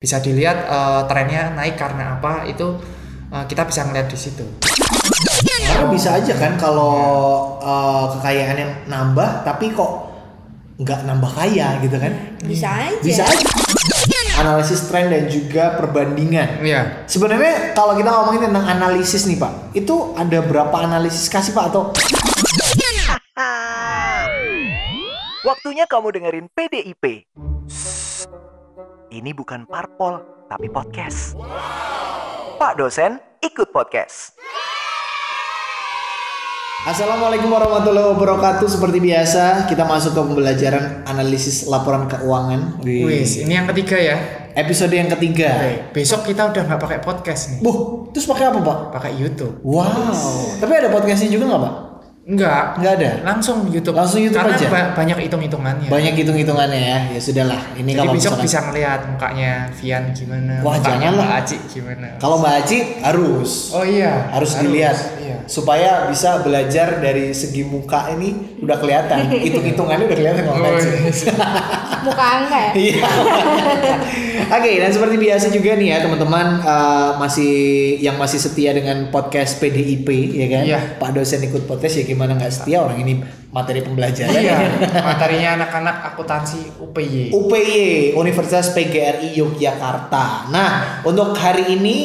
bisa dilihat uh, trennya naik karena apa itu uh, kita bisa ngeliat di situ. Karena bisa aja kan kalau uh, kekayaan yang nambah tapi kok nggak nambah kaya gitu kan? Bisa aja. Bisa aja. Analisis tren dan juga perbandingan. Iya. Sebenarnya kalau kita ngomongin tentang analisis nih Pak, itu ada berapa analisis kasih Pak atau Waktunya kamu dengerin PDIP. Ini bukan parpol, tapi podcast. Pak dosen, ikut podcast. Assalamualaikum warahmatullahi wabarakatuh. Seperti biasa, kita masuk ke pembelajaran analisis laporan keuangan. Wih. Wis, ini yang ketiga ya. Episode yang ketiga. Oke, besok kita udah nggak pakai podcast nih, Buh, terus pakai apa Pak? pakai YouTube. Wow. Tapi ada podcastnya juga nggak Pak? Enggak, Nggak ada. langsung YouTube. Langsung YouTube Karena aja? ba- banyak hitung-hitungannya. Banyak hitung-hitungannya ya. Ya sudahlah. Ini Jadi kalau besok misalkan- bisa ngeliat mukanya Vian gimana, Wah, mukanya jangan lah. Mbak Aci gimana. Kalau Mbak Aci harus. Oh iya, harus dilihat Iya. supaya bisa belajar dari segi muka ini udah kelihatan hitung-hitungannya udah kelihatan kalau Mbak Oh, Aci. iya. Muka angka ya? Iya. Oke, dan seperti biasa juga nih ya teman-teman eh, masih yang masih setia dengan podcast PDIP ya kan? Iya. Pak dosen ikut podcast ya gimana nggak setia orang ini materi pembelajaran. Iya, materinya anak-anak akuntansi UPY. UPY Universitas PGRI Yogyakarta. Nah, untuk hari ini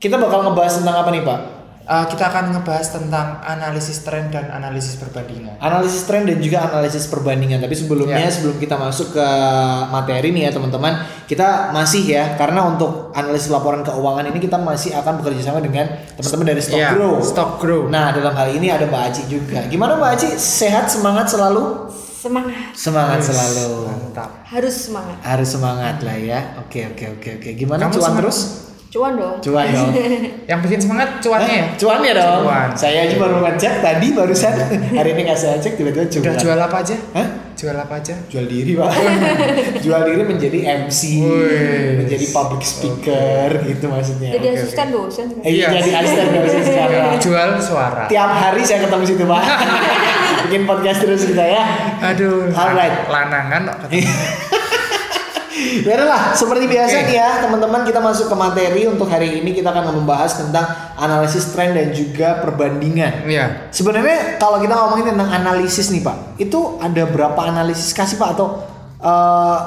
kita bakal ngebahas tentang apa nih Pak? Eh, kita akan ngebahas tentang analisis tren dan analisis perbandingan. analisis tren dan juga analisis perbandingan. Tapi sebelumnya Ya. sebelum kita masuk ke materi nih ya teman-teman, kita masih ya karena untuk analisis laporan keuangan ini kita masih akan bekerja sama dengan teman-teman dari Stock Iya, Grow. Stock Grow. Nah dalam hal ini ada Mbak Aci juga. Gimana Mbak Aci? Sehat semangat selalu? Semangat. Semangat Wis, selalu. Mantap. Harus semangat. Harus semangat lah ya. Oke oke oke oke. Gimana Kamu cuan semangat? terus? Cuan dong. Cuan dong. Yang bikin semangat cuannya ya? Eh, cuannya dong. Cuan. Saya aja baru ngecek tadi barusan. Hari ini nggak saya cek tiba-tiba cuan. Udah jual apa aja? Hah? Jual apa aja? jual diri pak jual diri menjadi MC Wih. menjadi public speaker gitu maksudnya Jadi Oke, asisten dosen. eh, Iya. jadi asisten dosen sekarang Jual suara. tiap hari saya ketemu situ pak bikin podcast terus kita ya Aduh. Alright. Lanangan kok ketemu. Ya lah, seperti biasa nih ya teman-teman kita masuk ke materi untuk hari ini kita akan membahas tentang analisis tren dan juga perbandingan. Iya. Sebenarnya kalau kita ngomongin tentang analisis nih pak, itu ada berapa analisis kasih pak atau eh,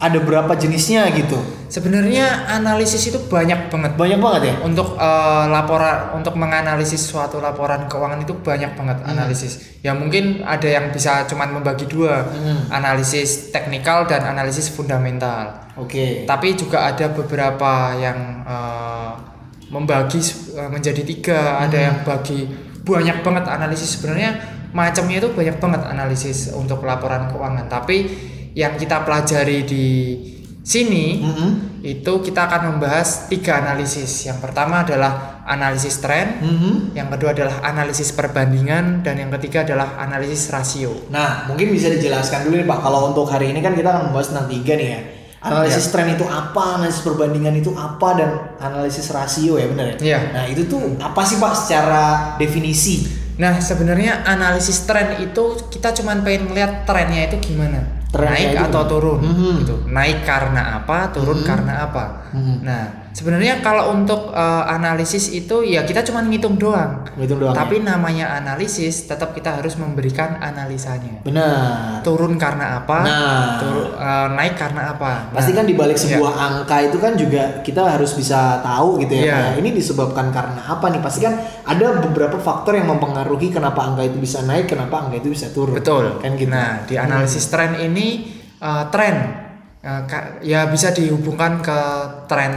ada berapa jenisnya gitu? Sebenarnya analisis itu banyak banget. Banyak banget ya? Untuk eh, laporan untuk menganalisis suatu laporan keuangan itu banyak banget Hmm. analisis. Ya mungkin ada yang bisa cuman membagi dua, Hmm. analisis teknikal dan analisis fundamental. Oke. Tapi juga ada beberapa yang eh, membagi eh, menjadi tiga, ada Hmm. yang bagi banyak banget analisis sebenarnya macamnya itu banyak banget analisis untuk laporan keuangan. Tapi yang kita pelajari di sini Mhm. itu kita akan membahas tiga analisis. Yang pertama adalah analisis tren, Mhm. yang kedua adalah analisis perbandingan, dan yang ketiga adalah analisis rasio. Nah, mungkin bisa dijelaskan dulu nih Pak. Kalau untuk hari ini kan kita akan membahas tentang tiga nih ya. Analisis tren itu apa, analisis perbandingan itu apa, dan analisis rasio ya benar ya? Iya. Nah itu tuh apa sih Pak secara definisi? Nah, sebenarnya analisis tren itu kita cuman pengen ngeliat trennya itu gimana. Naik atau gimana? turun Mhm. gitu. Naik karena apa, turun karena apa. Mhm. Nah, sebenarnya kalau untuk eh, analisis itu ya kita cuman ngitung doang. Ngitung doang, Tapi namanya analisis tetap kita harus memberikan analisanya. Benar. Turun karena apa? Nah. Turun eh, naik karena apa? Pasti Nah, kan dibalik iya. sebuah angka itu kan juga kita harus bisa tahu gitu ya. Ya. Ini disebabkan karena apa nih? Pasti kan ada beberapa faktor yang mempengaruhi kenapa angka itu bisa naik, kenapa angka itu bisa turun. Betul. Kan gitu. Nah, di analisis tren ini eh, tren ka- ya bisa dihubungkan ke tren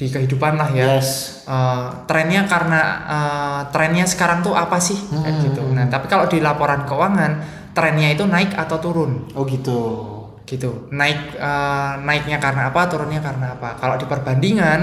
di kehidupan lah ya. Yes. Eh, trennya karena eh, trennya sekarang tuh apa sih kayak Hmm. gitu. Nah, tapi kalau di laporan keuangan trennya itu naik atau turun Oh gitu. gitu. Naik eh, naiknya karena apa, turunnya karena apa. Kalau di perbandingan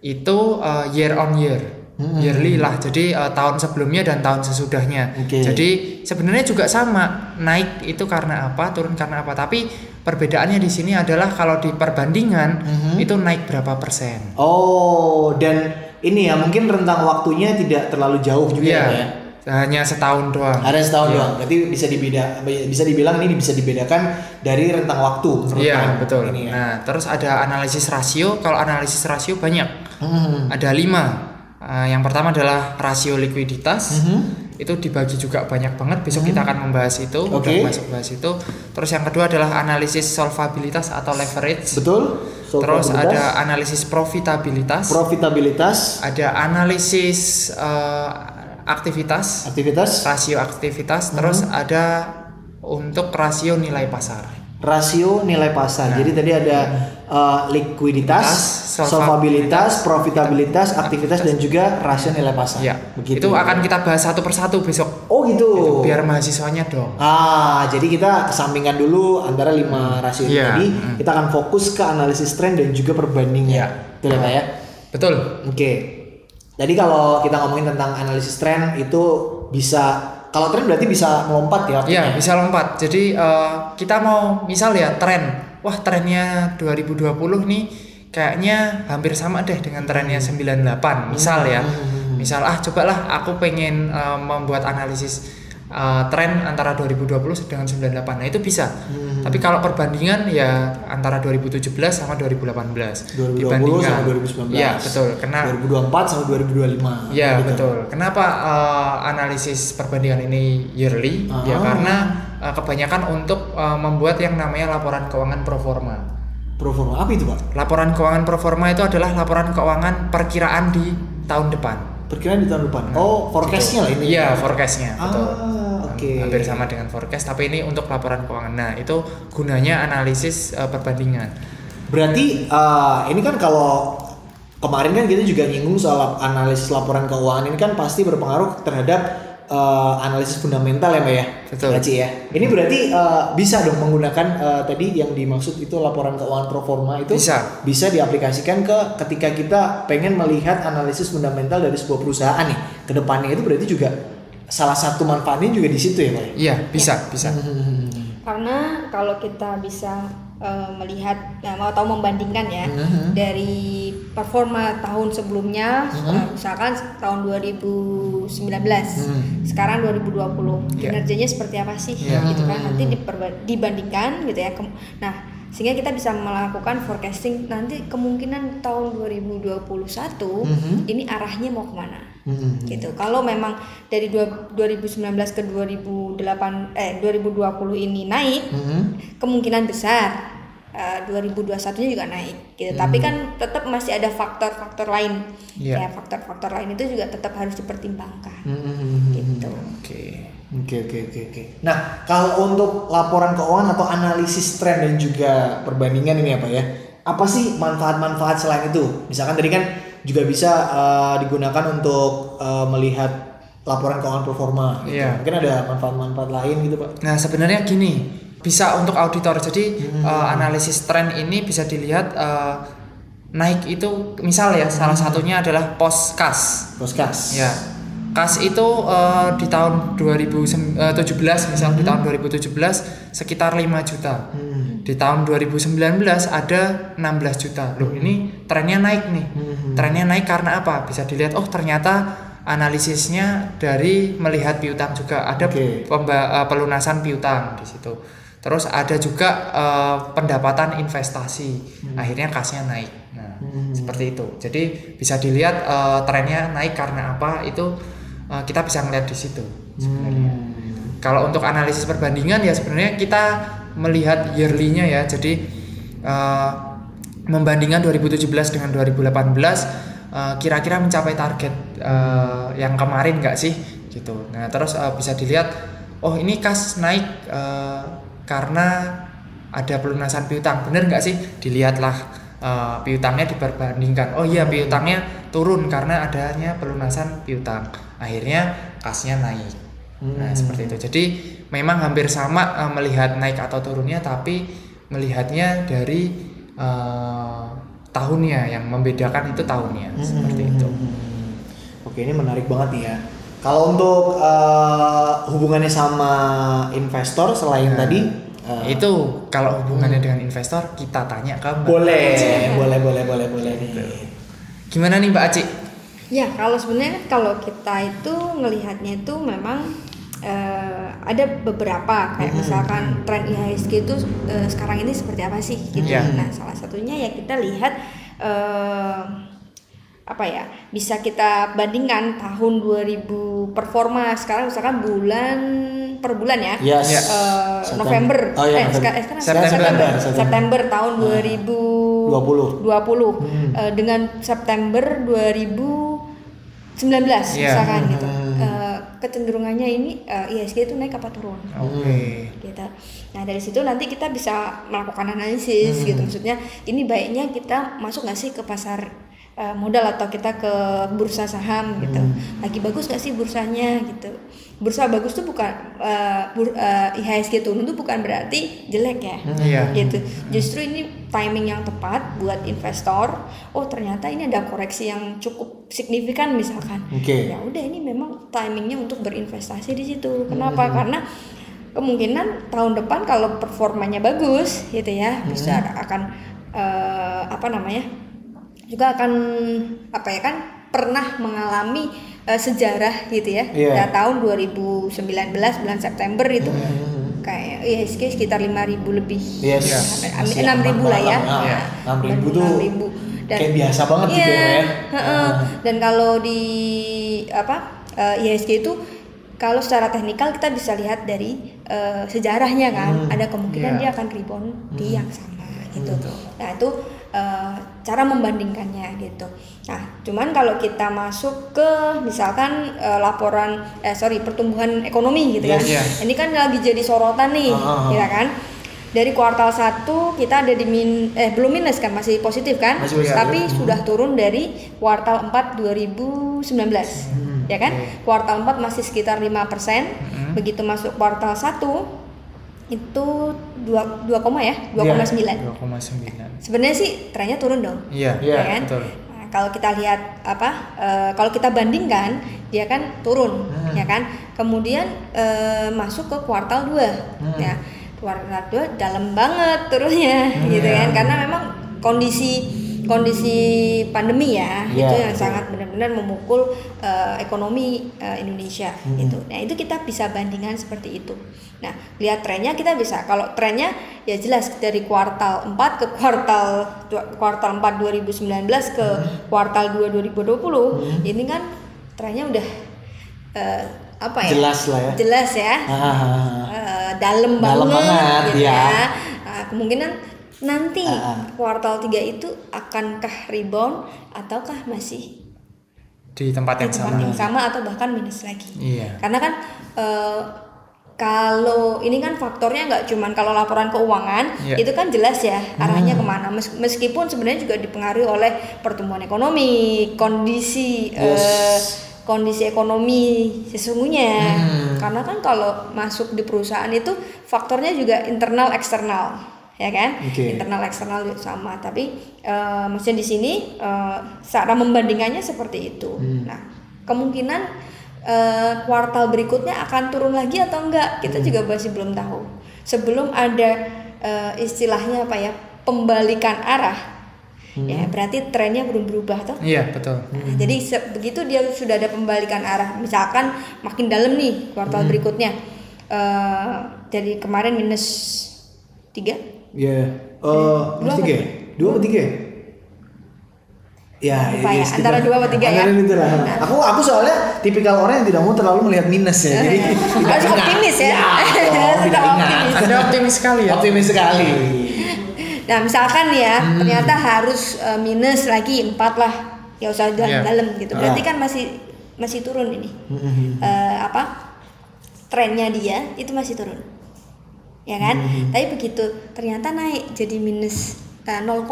itu eh, year on year. Hmm. Yearly lah. Jadi eh, tahun sebelumnya dan tahun sesudahnya. Oke. Jadi sebenarnya juga sama. Naik itu karena apa, turun karena apa. Tapi perbedaannya di sini adalah kalau di perbandingan Mhm. itu naik berapa persen. Oh, dan ini ya mungkin rentang waktunya tidak terlalu jauh juga Iya. ya. hanya setahun doang. Ada setahun Iya. doang. Berarti bisa dibeda bisa dibilang ini bisa dibedakan dari rentang waktu Iya kalian betul. Ini ya. Nah terus ada analisis rasio. Kalau analisis rasio banyak, Hmm. ada lima. Eh, yang pertama adalah rasio likuiditas. Mhm. Itu dibagi juga banyak banget. Besok kita akan membahas itu. Hmm. Oke. Udah masuk bahas itu. Terus yang kedua adalah analisis solvabilitas atau leverage. Betul? Terus ada analisis profitabilitas. profitabilitas, ada analisis eh, aktivitas, aktivitas, rasio aktivitas. Terus ada untuk rasio nilai pasar. rasio nilai pasar. Jadi tadi ada uh, likuiditas, Solvabilitas, profitabilitas, aktivitas dan juga rasio nilai pasar. Ya, Begitu. itu akan kita bahas satu persatu besok. Oh gitu. Biar mahasiswanya dong. Ah, jadi kita kesampingkan dulu antara lima rasio ini Iya, tadi. Kita akan fokus ke analisis tren dan juga perbandingan. Iya. Betul ya, Pak ya? Betul. Oke. Jadi kalau kita ngomongin tentang analisis tren itu bisa kalau tren berarti bisa melompat ya? Iya, bisa lompat. Jadi eh, kita mau misal ya tren. Wah, trennya 2020 nih kayaknya hampir sama deh dengan trennya 98. Misal ya. Misal ah cobalah aku pengen eh, membuat analisis eh, tren antara 2020 dengan 98. Nah, itu bisa. Tapi kalau perbandingan ya antara 2017 sama 2018. 2020 sama 2019. Iya, betul. Karena 2024 sama 2025. Iya Gitu. betul. Kenapa eh, analisis perbandingan ini yearly? Ya Ah. karena eh, kebanyakan untuk eh, membuat yang namanya laporan keuangan pro forma. Proforma apa itu, Pak? Laporan keuangan pro forma itu adalah laporan keuangan perkiraan di tahun depan. Perkiraan di tahun depan. oh, forecastnya lah ini. Iya, forecastnya. Ah, betul. Oke. Hampir sama dengan forecast, tapi ini untuk laporan keuangan. Nah, itu gunanya analisis eh, perbandingan. Berarti eh, ini kan kalau kemarin kan kita juga nyinggung soal analisis laporan keuangan ini kan pasti berpengaruh terhadap eh, analisis fundamental ya, Mbak ya. Betul. Ci, ya. Ini berarti eh, bisa dong menggunakan eh, tadi yang dimaksud itu laporan keuangan pro forma itu Bisa. bisa diaplikasikan ke ketika kita pengen melihat analisis fundamental dari sebuah perusahaan nih ke depannya itu berarti juga salah satu manfaatnya juga di situ ya, Pak. ya? Iya, bisa, bisa. Hmm. Karena kalau kita bisa eh, melihat ya, mau tahu membandingkan ya Mhm. dari performa tahun sebelumnya eh, misalkan tahun 2019 Mhm. sekarang 2020 Iya. kinerjanya seperti apa sih Iya. gitu kan nanti diperba- dibandingkan gitu ya Kem- nah sehingga kita bisa melakukan forecasting nanti kemungkinan tahun 2021 Mhm. ini arahnya mau ke mana Mhm. gitu. Kalau memang dari dua- 2019 ke 2008 eh 2020 ini naik, Mhm. kemungkinan besar eh, 2021-nya juga naik gitu. Tapi kan tetap masih ada faktor-faktor lain. Iya. Ya, faktor-faktor lain itu juga tetap harus dipertimbangkan. Mhm. Gitu. Oke. Oke oke oke oke. Nah kalau untuk laporan keuangan atau analisis tren dan juga perbandingan ini apa ya? Apa sih manfaat-manfaat selain itu? Misalkan tadi kan juga bisa eh, digunakan untuk eh, melihat laporan keuangan performa. Gitu. Iya. Mungkin ada manfaat-manfaat lain gitu pak? Nah sebenarnya gini bisa untuk auditor jadi Hmm. eh, analisis tren ini bisa dilihat eh, naik itu misal ya salah Hmm. satunya adalah pos kas Poskas. ya kas itu eh, di tahun 2017 misal di tahun 2017 sekitar 5 juta Hmm. Di tahun 2019 ada 16 juta. Loh ini trennya naik nih. Hmm. trennya naik karena apa? Bisa dilihat oh ternyata analisisnya dari melihat piutang juga. Ada Oke. pemba- eh, pelunasan piutang di situ. Terus ada juga eh, pendapatan investasi. Akhirnya kasnya naik. Nah Hmm. seperti itu. Jadi bisa dilihat eh, trennya naik karena apa? Itu eh, kita bisa melihat di situ sebenarnya. Hmm. kalau untuk analisis perbandingan ya sebenarnya kita melihat yearly-nya ya. Jadi eh, membandingkan 2017 dengan 2018 eh, kira-kira mencapai target eh, yang kemarin nggak sih gitu. Nah, terus eh, bisa dilihat oh ini kas naik eh, karena ada pelunasan piutang. Bener nggak sih? Dilihatlah eh, piutangnya diperbandingkan. Oh iya, piutangnya turun karena adanya pelunasan piutang. Akhirnya kasnya naik. Nah, Hmm. seperti itu. Jadi memang hampir sama eh, melihat naik atau turunnya tapi melihatnya dari eh, tahunnya yang membedakan itu tahunnya seperti itu. Hmm. Oke ini menarik banget nih ya. Kalau untuk eh, hubungannya sama investor selain Nah, tadi eh, Itu kalau hubungannya dengan investor kita tanya ke Mbak boleh, Aci. boleh, boleh, boleh, boleh nih. Gimana nih Mbak Aci? Ya, kalau sebenarnya kalau kita itu ngelihatnya itu memang eh, ada beberapa kayak misalkan tren IHSG itu eh, sekarang ini seperti apa sih gitu. Iya. Nah, salah satunya ya kita lihat eh, apa ya bisa kita bandingkan tahun 2000 performa sekarang misalkan bulan per bulan ya Yes. Iya. Eh, September. November Oh, iya, eh, November. seka- sekarang September. September, September. September tahun 2020 20. Eh, dengan September 2019 Iya. misalkan gitu Eh, kecenderungannya ini eh, IHSG itu naik apa turun Oke. gitu. Nah dari situ nanti kita bisa melakukan analisis gitu. Maksudnya ini baiknya kita masuk nggak sih ke pasar eh, modal atau kita ke bursa saham gitu. Lagi bagus nggak sih bursanya gitu. Bursa bagus tuh bukan eh, bur- eh, IHSG turun tuh bukan berarti jelek ya. Iya. Gitu. Justru ini timing yang tepat buat investor. Oh ternyata ini ada koreksi yang cukup signifikan misalkan. Oke. Ya udah ini memang timingnya untuk berinvestasi di situ. Kenapa? Karena kemungkinan tahun depan kalau performanya bagus gitu ya bisa akan eh, apa namanya juga akan apa ya kan pernah mengalami eh, sejarah gitu ya Iya. Ya, tahun 2019 bulan September itu kayak IHSG sekitar 5000 lebih Yes. Enam ribu lah ya. Enam ribu tuh 6.000. kayak biasa banget gitu Iya, ya, ya. heeh. Dan kalau di apa eh, IHSG itu kalau secara teknikal kita bisa lihat dari eh, sejarahnya kan, ada kemungkinan Iya. dia akan rebound di yang sama gitu. Nah itu eh, cara membandingkannya gitu. Nah cuman kalau kita masuk ke misalkan eh, laporan eh sorry pertumbuhan ekonomi gitu Yes. kan, Iya. ini kan lagi jadi sorotan nih, ah. ya kan? Dari kuartal 1 kita ada di min eh belum minus kan masih positif kan? Masih. Tapi sudah turun dari kuartal 4 2019. Ya kan? Kuartal 4 masih sekitar 5%. Begitu masuk kuartal 1 itu 2 2, koma ya, 2,9. 2,9. Sebenarnya sih trennya turun dong. Iya. Iya, ya kan? betul. Nah, kalau kita lihat apa? eh, kalau kita bandingkan dia kan turun, Hmm. ya kan? Kemudian eh, masuk ke kuartal 2 Hmm. ya. Kuartal 2 dalam banget turunnya Hmm. gitu kan. Karena memang kondisi kondisi pandemi ya, Iya, itu yang betul. sangat benar-benar memukul eh, ekonomi eh, Indonesia Hmm. gitu. Nah, itu kita bisa bandingkan seperti itu. Nah, lihat trennya kita bisa. Kalau trennya ya jelas dari kuartal 4 ke kuartal kuartal 4 2019 ke Hmm. kuartal 2 2020, ini kan trennya udah eh, apa ya? Jelas lah ya. Jelas ya. Ah, ah, ah. Eh, dalam Dalam banget, banget, gitu ya. ya. Nah, kemungkinan nanti ah. kuartal 3 itu akankah rebound ataukah masih Di tempat di yang tempat sama. yang sama atau bahkan minus lagi. Iya. Karena kan eh, kalau ini kan faktornya nggak cuman kalau laporan keuangan Iya. itu kan jelas ya Hmm. arahnya ke mana. Mes- Meskipun sebenarnya juga dipengaruhi oleh pertumbuhan ekonomi, kondisi eh, Yes. kondisi ekonomi sesungguhnya. Hmm. Karena kan kalau masuk di perusahaan itu faktornya juga internal eksternal, ya kan? Oke. Internal eksternal juga sama. Tapi eh, maksudnya di sini eh, cara membandingkannya seperti itu. Hmm. Nah, kemungkinan eh, kuartal berikutnya akan turun lagi atau enggak kita Hmm. juga masih belum tahu. Sebelum ada eh, istilahnya apa ya pembalikan arah, Hmm. ya berarti trennya belum berubah toh. Iya, betul. Nah, jadi se- begitu dia sudah ada pembalikan arah, misalkan makin dalam nih kuartal berikutnya, eh jadi kemarin minus tiga, Iya. Eh, Dua minus apa tiga ya? Dua atau tiga ya? Ya, Lupa ya, sekitar- antara dua atau tiga ya. antara itu lah. Aku aku soalnya tipikal orang yang tidak mau terlalu melihat minus ya. Jadi tidak Harus ingat. optimis ya. Ya, tidak optimis. Anda optimis sekali ya. Optimis sekali. Nah misalkan ya Hmm. ternyata harus eh, minus lagi empat lah, ya usah Iya. dalam-dalam gitu. Berarti Ah. kan masih masih turun ini. Eh, apa trennya dia itu masih turun, ya kan? Hmm. Tapi begitu ternyata naik jadi minus eh, 0,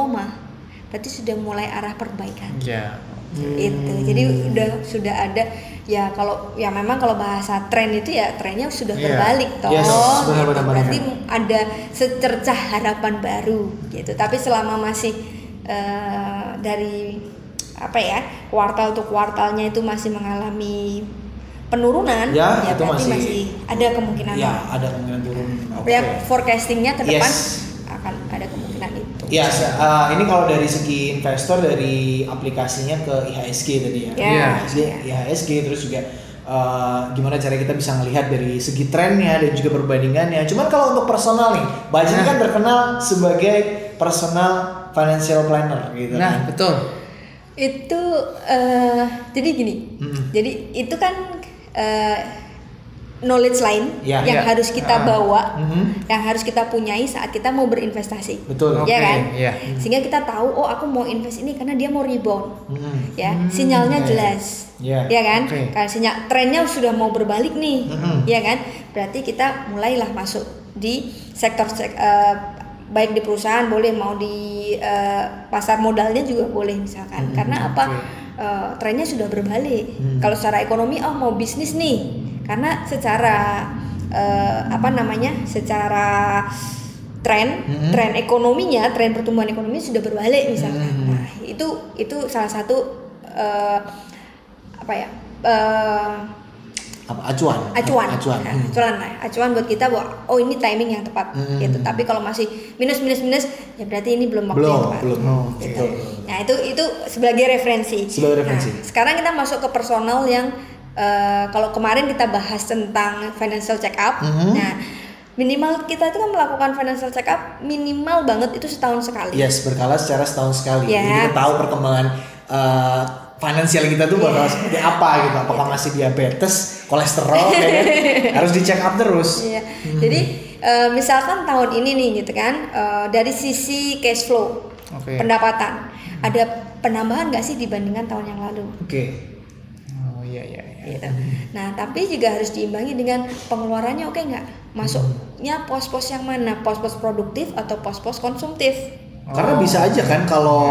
berarti sudah mulai arah perbaikan. Iya. itu jadi udah sudah ada ya kalau ya memang kalau bahasa tren itu ya trennya sudah Iya. berbalik toh Yes, gitu. benar-benar, berarti benar. ada secercah harapan baru gitu tapi selama masih eh, dari apa ya kuartal untuk kuartalnya itu masih mengalami penurunan Ya, itu berarti masih- masih ada kemungkinan Ya, ada kemungkinan turun. Oke. ya forecastingnya ke depan Yes. akan ada kemungkinan itu Ya, se- eh, ini kalau dari segi investor dari aplikasinya ke IHSG tadi ya. Ya. IHSG, IHSG terus juga eh, gimana cara kita bisa melihat dari segi trennya dan juga perbandingannya. Cuman kalau untuk personal nih, Mbak Nah. kan terkenal sebagai personal financial planner gitu. Nah, kan. betul. itu eh, jadi gini Mm-mm. jadi itu kan eh, knowledge lain Ya. yang Ya. harus kita Ah. bawa Mhm. yang harus kita punyai saat kita mau berinvestasi Betul. ya Oke, kan iya. sehingga kita tahu oh aku mau invest ini karena dia mau rebound Mhm. ya sinyalnya oke. jelas Ya. ya kan Oke. kalau sinyal trennya sudah mau berbalik nih Mhm. ya kan berarti kita mulailah masuk di sektor sek- eh, baik di perusahaan boleh mau di eh, pasar modalnya juga boleh misalkan Mhm. karena apa. Eh, trennya sudah berbalik Hmm. kalau secara ekonomi oh mau bisnis nih karena secara eh, apa namanya secara tren Mhm. tren ekonominya tren pertumbuhan ekonomi sudah berbalik misalkan Mhm. nah itu itu salah satu eh, apa ya eh, Apa acuan? acuan Acuan. Nah, Hmm. acuan lah acuan buat kita bahwa oh ini timing yang tepat Hmm. gitu tapi kalau masih minus minus minus ya berarti ini belum waktu yang Belum, tepat belum. Gitu. nah itu itu sebagai referensi Sebagai referensi. Nah, sekarang kita masuk ke personal yang eh, kalau kemarin kita bahas tentang financial check up Mhm. nah minimal kita itu kan melakukan financial check up minimal banget itu setahun sekali Yes, berkala secara setahun sekali. Ya. Jadi kita tahu perkembangan uh, finansial kita tuh bakal Iya. seperti apa gitu. Apakah masih diabetes, kolesterol, ya kan? harus dicek up terus. Iya. Jadi eh, misalkan tahun ini nih gitu kan eh, dari sisi cash flow Oke. pendapatan ada penambahan nggak sih dibandingkan tahun yang lalu? Oke. Oh iya iya. iya. Gitu. Nah tapi juga harus diimbangi dengan pengeluarannya oke nggak? Masuknya pos-pos yang mana? Pos-pos produktif atau pos-pos konsumtif? Karena bisa aja kan kalau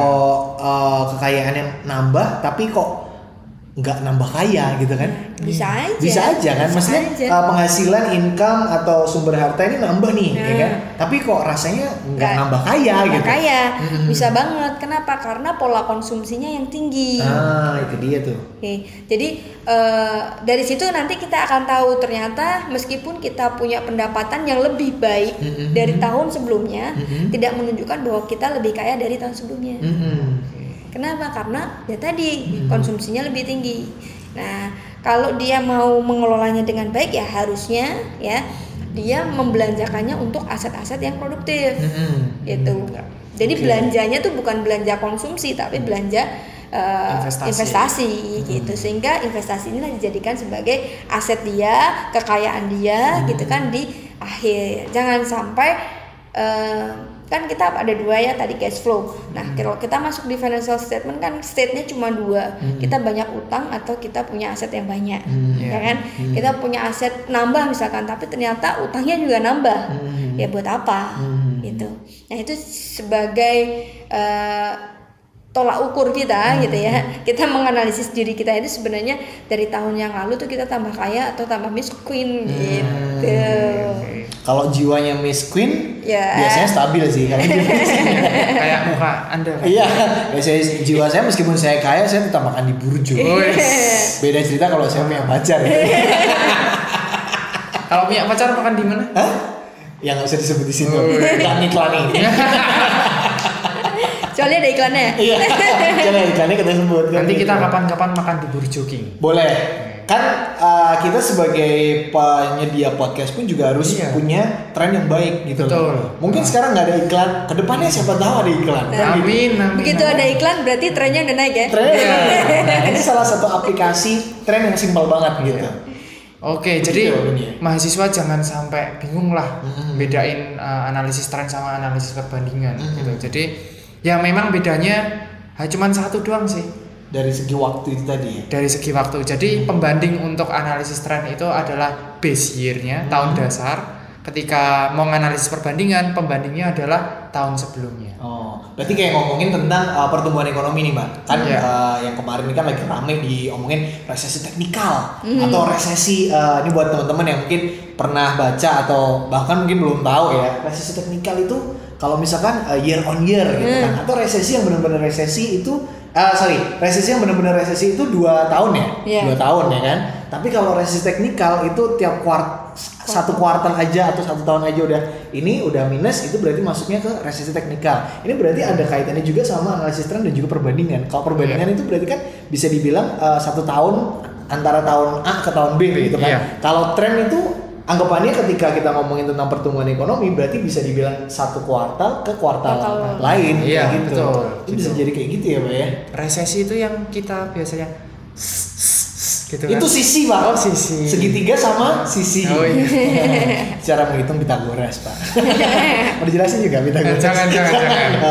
uh, kekayaannya nambah tapi kok nggak nambah kaya gitu kan? Bisa aja. Bisa aja kan, Bisa maksudnya aja. uh, penghasilan, income atau sumber harta ini nambah nih, ya Nah. kan? Tapi kok rasanya nggak nambah kaya Nggak gitu. kaya, Mm-mm. bisa banget. Kenapa? Karena pola konsumsinya yang tinggi. Ah, itu dia tuh. Oke, jadi eh, dari situ nanti kita akan tahu ternyata meskipun kita punya pendapatan yang lebih baik Mhm. dari tahun sebelumnya, Mhm. tidak menunjukkan bahwa kita lebih kaya dari tahun sebelumnya. Mm-mm. Kenapa? Karena ya tadi Mhm. konsumsinya lebih tinggi. Nah, kalau dia mau mengelolanya dengan baik ya harusnya ya dia membelanjakannya untuk aset-aset yang produktif Mm-mm. gitu. Jadi Oke. belanjanya tuh bukan belanja konsumsi tapi belanja uh, Investasi. investasi, gitu. Sehingga investasi inilah dijadikan sebagai aset dia, kekayaan dia gitu kan di akhir. Jangan sampai uh, kan kita ada dua ya tadi cash flow. Nah, kalau kita masuk di financial statement kan state-nya cuma dua. Kita banyak utang atau kita punya aset yang banyak. Hmm. Ya kan? Kita punya aset nambah misalkan tapi ternyata utangnya juga nambah. Hmm. Ya buat apa? Hmm. gitu. Nah itu sebagai eh, tolak ukur kita gitu ya. Kita menganalisis diri kita itu sebenarnya dari tahun yang lalu tuh kita tambah kaya atau tambah miskin gitu. Kalau jiwanya Miss Queen, Ya. biasanya stabil sih Queen. Kayak muka Anda kan. Iya, biasanya jiwa saya meskipun saya kaya, saya tetap makan di burjo. Beda cerita kalau saya punya pacar. Kalau punya pacar makan di mana? Hah? Yang nggak usah disebut di sini. Oh, iya. Iklan iklan Soalnya ada iklannya. Iya. Jangan iklannya kita sebut. Nanti kita kapan-kapan makan di Burjo King. Boleh. Kan uh, kita sebagai penyedia podcast pun juga harus Iya. punya tren yang baik gitu Betul. loh. Mungkin sekarang nggak ada iklan, ke depannya siapa tahu ada iklan. Kan gitu. Amin, amin. Begitu ada iklan berarti trennya udah naik ya. Tren. Iya. Nah, ini salah satu aplikasi tren yang simpel banget gitu. Oke, jadi Betul, ini ya. mahasiswa jangan sampai bingung lah Mhm. bedain uh, analisis tren sama analisis perbandingan Mhm. gitu. Jadi ya memang bedanya ha, cuman satu doang sih Dari segi waktu itu tadi ya. dari segi waktu. Jadi pembanding untuk analisis tren itu adalah base year-nya, tahun dasar. Ketika mau analisis perbandingan, pembandingnya adalah tahun sebelumnya. Oh, berarti kayak ngomongin tentang uh, pertumbuhan ekonomi nih, Mbak. Kan Iya. uh, yang kemarin ini kan lagi rame diomongin resesi teknikal atau resesi uh, ini buat teman-teman yang mungkin pernah baca atau bahkan mungkin belum tahu ya. Resesi teknikal itu kalau misalkan uh, year on year gitu kan atau resesi yang benar-benar resesi itu uh, sorry, resesi yang benar-benar resesi itu dua tahun ya? Iya. Dua tahun ya kan? Tapi kalau resesi teknikal itu tiap kuart satu kuartal aja atau satu tahun aja udah ini udah minus itu berarti masuknya ke resesi teknikal. Ini berarti ada kaitannya juga sama analisis tren dan juga perbandingan. Kalau perbandingan Iya. itu berarti kan bisa dibilang eh, satu tahun antara tahun A ke tahun B gitu kan. Iya. Kalau tren itu anggapannya ketika kita ngomongin tentang pertumbuhan ekonomi berarti bisa dibilang satu kuartal ke kuartal, Kuartal lain Iya, kayak gitu. betul. Itu bisa jadi kayak gitu ya, Pak ya. resesi itu yang kita biasanya gitu kan Itu sisi, Pak. Oh, sisi. Segitiga sama sisi. Oh, iya. Cara menghitung Pitagoras, Pak. Mau dijelasin juga Pitagoras? jangan jangan jangan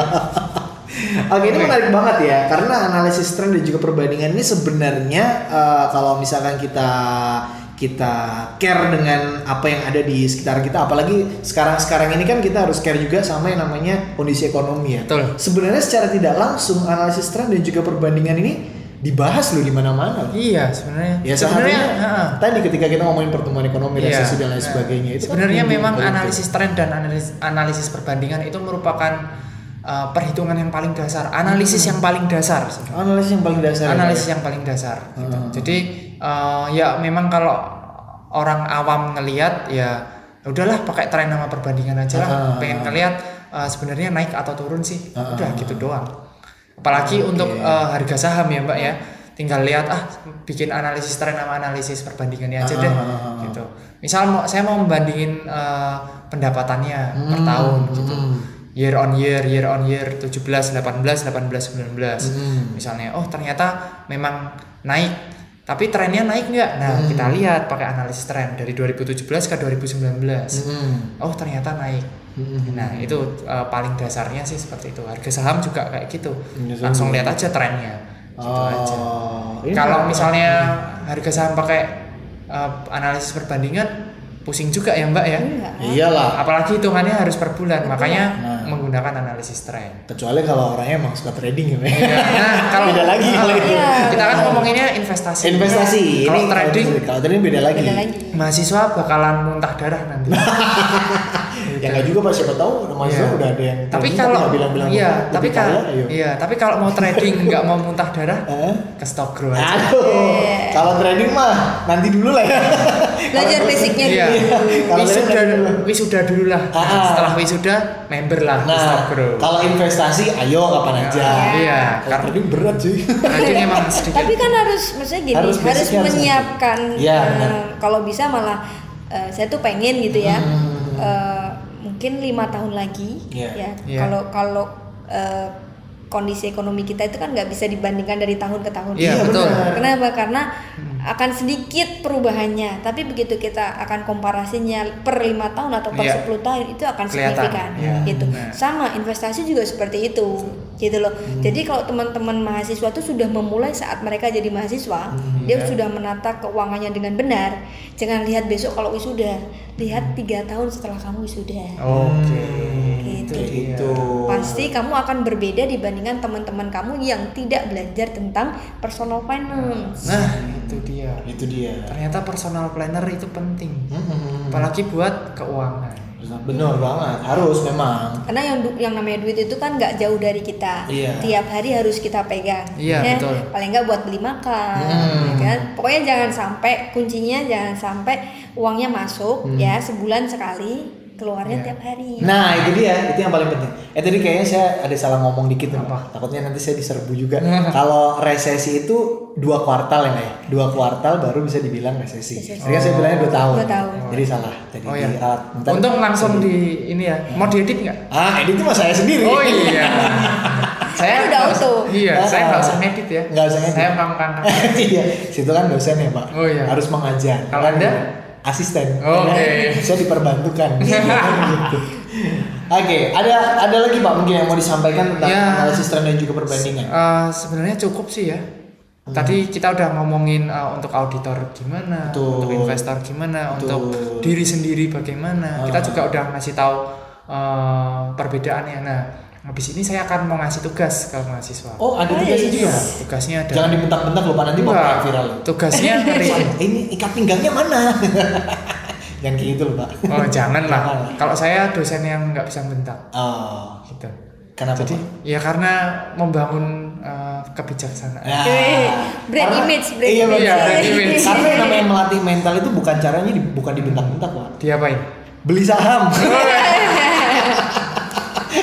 Oke, ini menarik banget ya, karena analisis tren dan juga perbandingan ini sebenarnya eh, kalau misalkan kita kita care dengan apa yang ada di sekitar kita, apalagi sekarang-sekarang ini kan kita harus care juga sama yang namanya kondisi ekonomi ya. Betul. Sebenarnya secara tidak langsung analisis tren dan juga perbandingan ini dibahas loh di mana-mana. iya sebenarnya Ya sebenarnya ha-ha. tadi ketika kita ngomongin pertumbuhan ekonomi, Iya. resesi dan lain sebagainya itu kan sebenarnya memang analisis tren dan analisis analisis perbandingan itu merupakan uh, perhitungan yang paling dasar analisis yang paling dasar analisis yang paling dasar. ya, analisis Pak, ya? yang paling dasar gitu. Hmm. jadi uh, ya memang kalau orang awam ngelihat ya udahlah pakai tren sama perbandingan aja lah. Ah. pengen ngelihat uh, sebenarnya naik atau turun sih. Ah. udah gitu doang. Apalagi untuk uh, harga saham ya mbak ya. Tinggal lihat ah bikin analisis tren sama analisis perbandingannya aja Ah, deh ah, gitu. Misal mau saya mau membandingin uh, pendapatannya per Hmm, tahun gitu. Hmm. year on year year on year 17 18 18 19 Hmm. misalnya oh ternyata memang naik tapi trennya naik nggak? Nah Hmm. kita lihat pakai analisis tren dari 2017 ke 2019 Hmm. oh ternyata naik. Hmm. nah itu uh, paling dasarnya sih seperti itu. Harga saham juga kayak gitu. Saham langsung lihat aja trennya. Gitu aja. Oh, ini kalau misalnya harga saham pakai uh, analisis perbandingan pusing juga ya mbak ya? Enggak. iyalah. Apalagi hitungannya harus per bulan. Makanya Nah. Menggunakan analisis tren kecuali kalau orangnya emang suka trading ya. Ya, nah, kalau Beda lagi kalau itu. Iya. kita kan ngomonginnya investasi. investasi Kalau ini trading kalau trading beda lagi Beda lagi. mahasiswa bakalan muntah darah nanti. ya nggak juga pak siapa tahu mahasiswa Iya. udah ada yang tapi kalau bilang-bilang iya, tapi kalau ayo. iya, tapi kalau mau trading nggak mau muntah darah, ke stock grow aja. Aduh, kalau trading mah nanti dulu lah ya. Belajar basicnya Iya. Kalau wisuda dulu. wisuda dulu lah. Ah. Setelah wisuda member lah Nah, grow. kalau investasi ayo kapan aja. Iya, karena trading berat cuy. trading emang sedikit. Tapi kan harus maksudnya gini, Harus harus, menyiapkan eh, benar. kalau bisa malah eh, saya tuh pengen gitu ya. Hmm. eh, mungkin lima tahun lagi Iya. ya. Iya. Kalau kalau eh, kondisi ekonomi kita itu kan nggak bisa dibandingkan dari tahun ke tahun. Iya, Iya, betul. Kenapa? Karena akan sedikit perubahannya, tapi begitu kita akan komparasinya per lima tahun atau per Iya. 10 tahun itu akan Kelihatan. signifikan Iya. gitu. Nah. Sama investasi juga seperti itu, gitu loh. Hmm. Jadi kalau teman-teman mahasiswa tuh sudah memulai saat mereka jadi mahasiswa, dia iya. sudah menata keuangannya dengan benar. Jangan lihat besok kalau wisuda, lihat tiga tahun setelah kamu wisuda. Oke. Gitu. Kayak dia. gitu. Pasti kamu akan berbeda dibandingkan teman-teman kamu yang tidak belajar tentang personal finance. Nah, itu dia. Itu dia. Ternyata personal planner itu penting. Hmm. Apalagi buat keuangan. Benar banget, harus memang. Karena yang yang namanya duit itu kan nggak jauh dari kita. Iya. Tiap hari harus kita pegang. Iya, ya. betul. Paling nggak buat beli makan, Hmm. ya kan? Pokoknya jangan sampai kuncinya jangan sampai uangnya masuk ya sebulan sekali, keluarnya Iya. tiap hari. Nah itu dia, itu yang paling penting. Eh tadi kayaknya saya ada salah ngomong dikit nih, Apa? Pak. Takutnya nanti saya diserbu juga. Kalau resesi itu dua kuartal ya, ya? Dua kuartal baru bisa dibilang resesi. Resesi. Tadi kan saya bilangnya dua tahun. Dua tahun. Jadi salah. Jadi Oh ya. diralat. Bentar. Untung langsung di ini ya. Mau diedit nggak? Ah, ini tuh mah saya sendiri. Oh iya. saya Kan udah usah- Iya, Ah. saya nggak usah ngedit ya. Nggak usah ngedit. Saya ngangkat. Iya, situ kan dosen ya Pak. Oh, iya. Harus mengajar. Kalau Anda? Asisten. Oke. Ya, Saya diperbantukan. gitu. Oke, ada ada lagi Pak mungkin yang mau disampaikan tentang Ya. analisis tren dan juga perbandingan. Eh, sebenarnya cukup sih ya. Tadi kita udah ngomongin eh, untuk auditor gimana, Betul. untuk investor gimana, Betul. untuk diri sendiri bagaimana. Kita Ah. juga udah ngasih tahu eh, perbedaannya. Nah, habis ini saya akan mau ngasih tugas ke mahasiswa. Oh, ada Oh, tugasnya iya. juga. Pak? Tugasnya ada. Jangan dibentak-bentak lupa nanti mau kayak viral. Tugasnya hari Ini ikat pinggangnya mana? Jangan kayak gitu loh Pak. Oh, jangan lah. Kalau saya dosen yang nggak bisa bentak Oh, gitu. kenapa Jadi Pak? ya karena membangun eh, kebijaksanaan. Eh, brand karena- image, brand iya, image. Iya, brand image. Karena yang namanya melatih mental itu bukan caranya di, bukan dibentak-bentak, Pak. Diapain? Beli saham.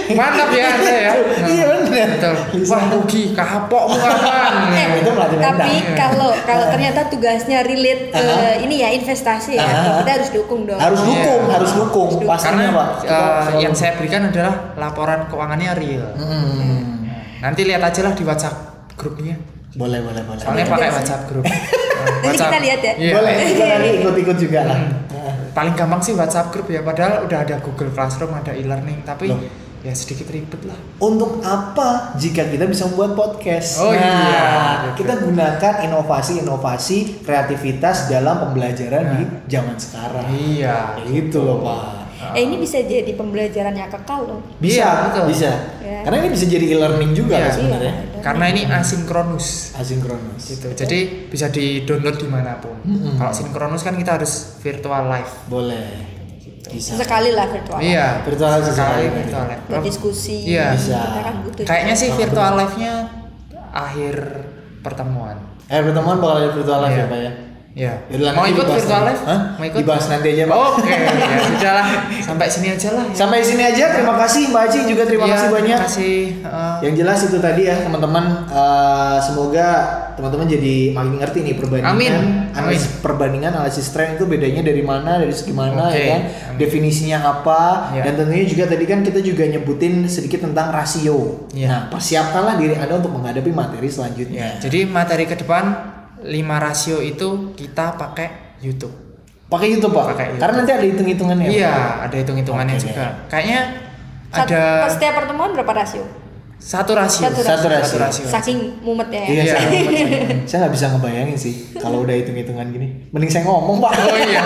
Mantap ya Anda ya. Nah, Iya benar. Betul. Wah rugi, kapok mu kapan? Eh, tapi kalau kalau ternyata tugasnya relate ke ini ya investasi ya, kita harus dukung dong. Harus Iya. dukung, harus dukung. Karena Pastinya, Pak. Eh, yang saya berikan adalah laporan keuangannya real. Hmm. Nanti lihat aja lah di WhatsApp grupnya. Boleh, boleh, boleh. Soalnya Boleh pakai. WhatsApp grup. Nanti kita lihat ya. Iya. Boleh, kita nanti ikut-ikut juga lah. Paling gampang sih WhatsApp grup ya. Padahal udah ada Google Classroom, ada e-learning, tapi Loh. Ya sedikit ribet lah. Untuk apa jika kita bisa membuat podcast? Oh nah, iya, kita gunakan inovasi-inovasi kreativitas dalam pembelajaran di zaman sekarang. Iya. Itu loh, Pak. Eh ini bisa jadi pembelajaran yang kekal loh. Bisa, Iya, betul. bisa. Ya. Karena ini bisa jadi e-learning juga Iya. kan sebenarnya. Iya. Karena ini asinkronus. Asinkronus. gitu. Jadi bisa di-download di mana pun. Mm-mm. Kalau sinkronus kan kita harus virtual live. Boleh. Bisa. Sekali lah virtual. Iya. Virtual live sekali bisa. virtual live. Buat diskusi. Iya. Bisa. Kita kan butuh. Kayaknya sih virtual live-nya akhir pertemuan. Eh, pertemuan bakal ada virtual live Iya. ya, Pak ya? Ya. Yaudah, Mau ikut dibahas virtual nanti. live? Hah? Mau ikut? Dibahas nanti aja, Pak. Oke, ya sudah lah. Sampai sini aja lah. ya. Sampai sini aja. Terima kasih Mbak Aci juga terima Iya, kasih banyak. Terima kasih. eh, Yang jelas itu tadi ya teman-teman eh, semoga teman-teman jadi makin ngerti nih perbandingan Amin. analisis perbandingan analisis tren itu bedanya dari mana dari segi mana Oke. ya kan Amin. definisinya apa Ya. dan tentunya juga tadi kan kita juga nyebutin sedikit tentang rasio. Ya. Nah persiapkanlah diri anda untuk menghadapi materi ya, selanjutnya. jadi materi ke depan 5 rasio itu kita pakai YouTube. Pakai YouTube pak. Pakai YouTube. Karena nanti ada hitung-hitungannya. Iya, ada hitung-hitungannya Oke juga. Kayaknya Sat- ada setiap pertemuan berapa rasio? satu rasio. Satu Satu rasio. Satu rasio. Saking mumetnya ya. Iya, Iya. saya, saya nggak bisa ngebayangin sih kalau udah hitung-hitungan gini. Mending saya ngomong pak. Oh iya.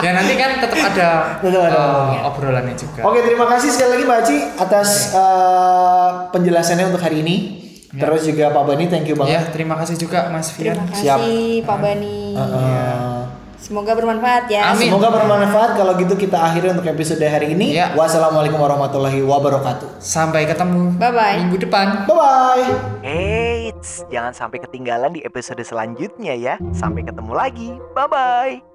ya nanti kan tetap ada, Tetap ada ngomongnya. obrolannya juga. Oke, terima kasih sekali lagi Mbak Aci atas eh, penjelasannya untuk hari ini. Terus juga Pak Bani, thank you Ya, banget. terima kasih juga Mas Fian. Terima Siap. kasih Pak Bani. Eh, eh, Semoga bermanfaat ya. Amin. Semoga bermanfaat. Kalau gitu kita akhiri untuk episode hari ini. Ya. Wassalamualaikum warahmatullahi wabarakatuh. Sampai ketemu Bye-bye. minggu depan. Bye bye. Eits, jangan sampai ketinggalan di episode selanjutnya ya. Sampai ketemu lagi. Bye-bye.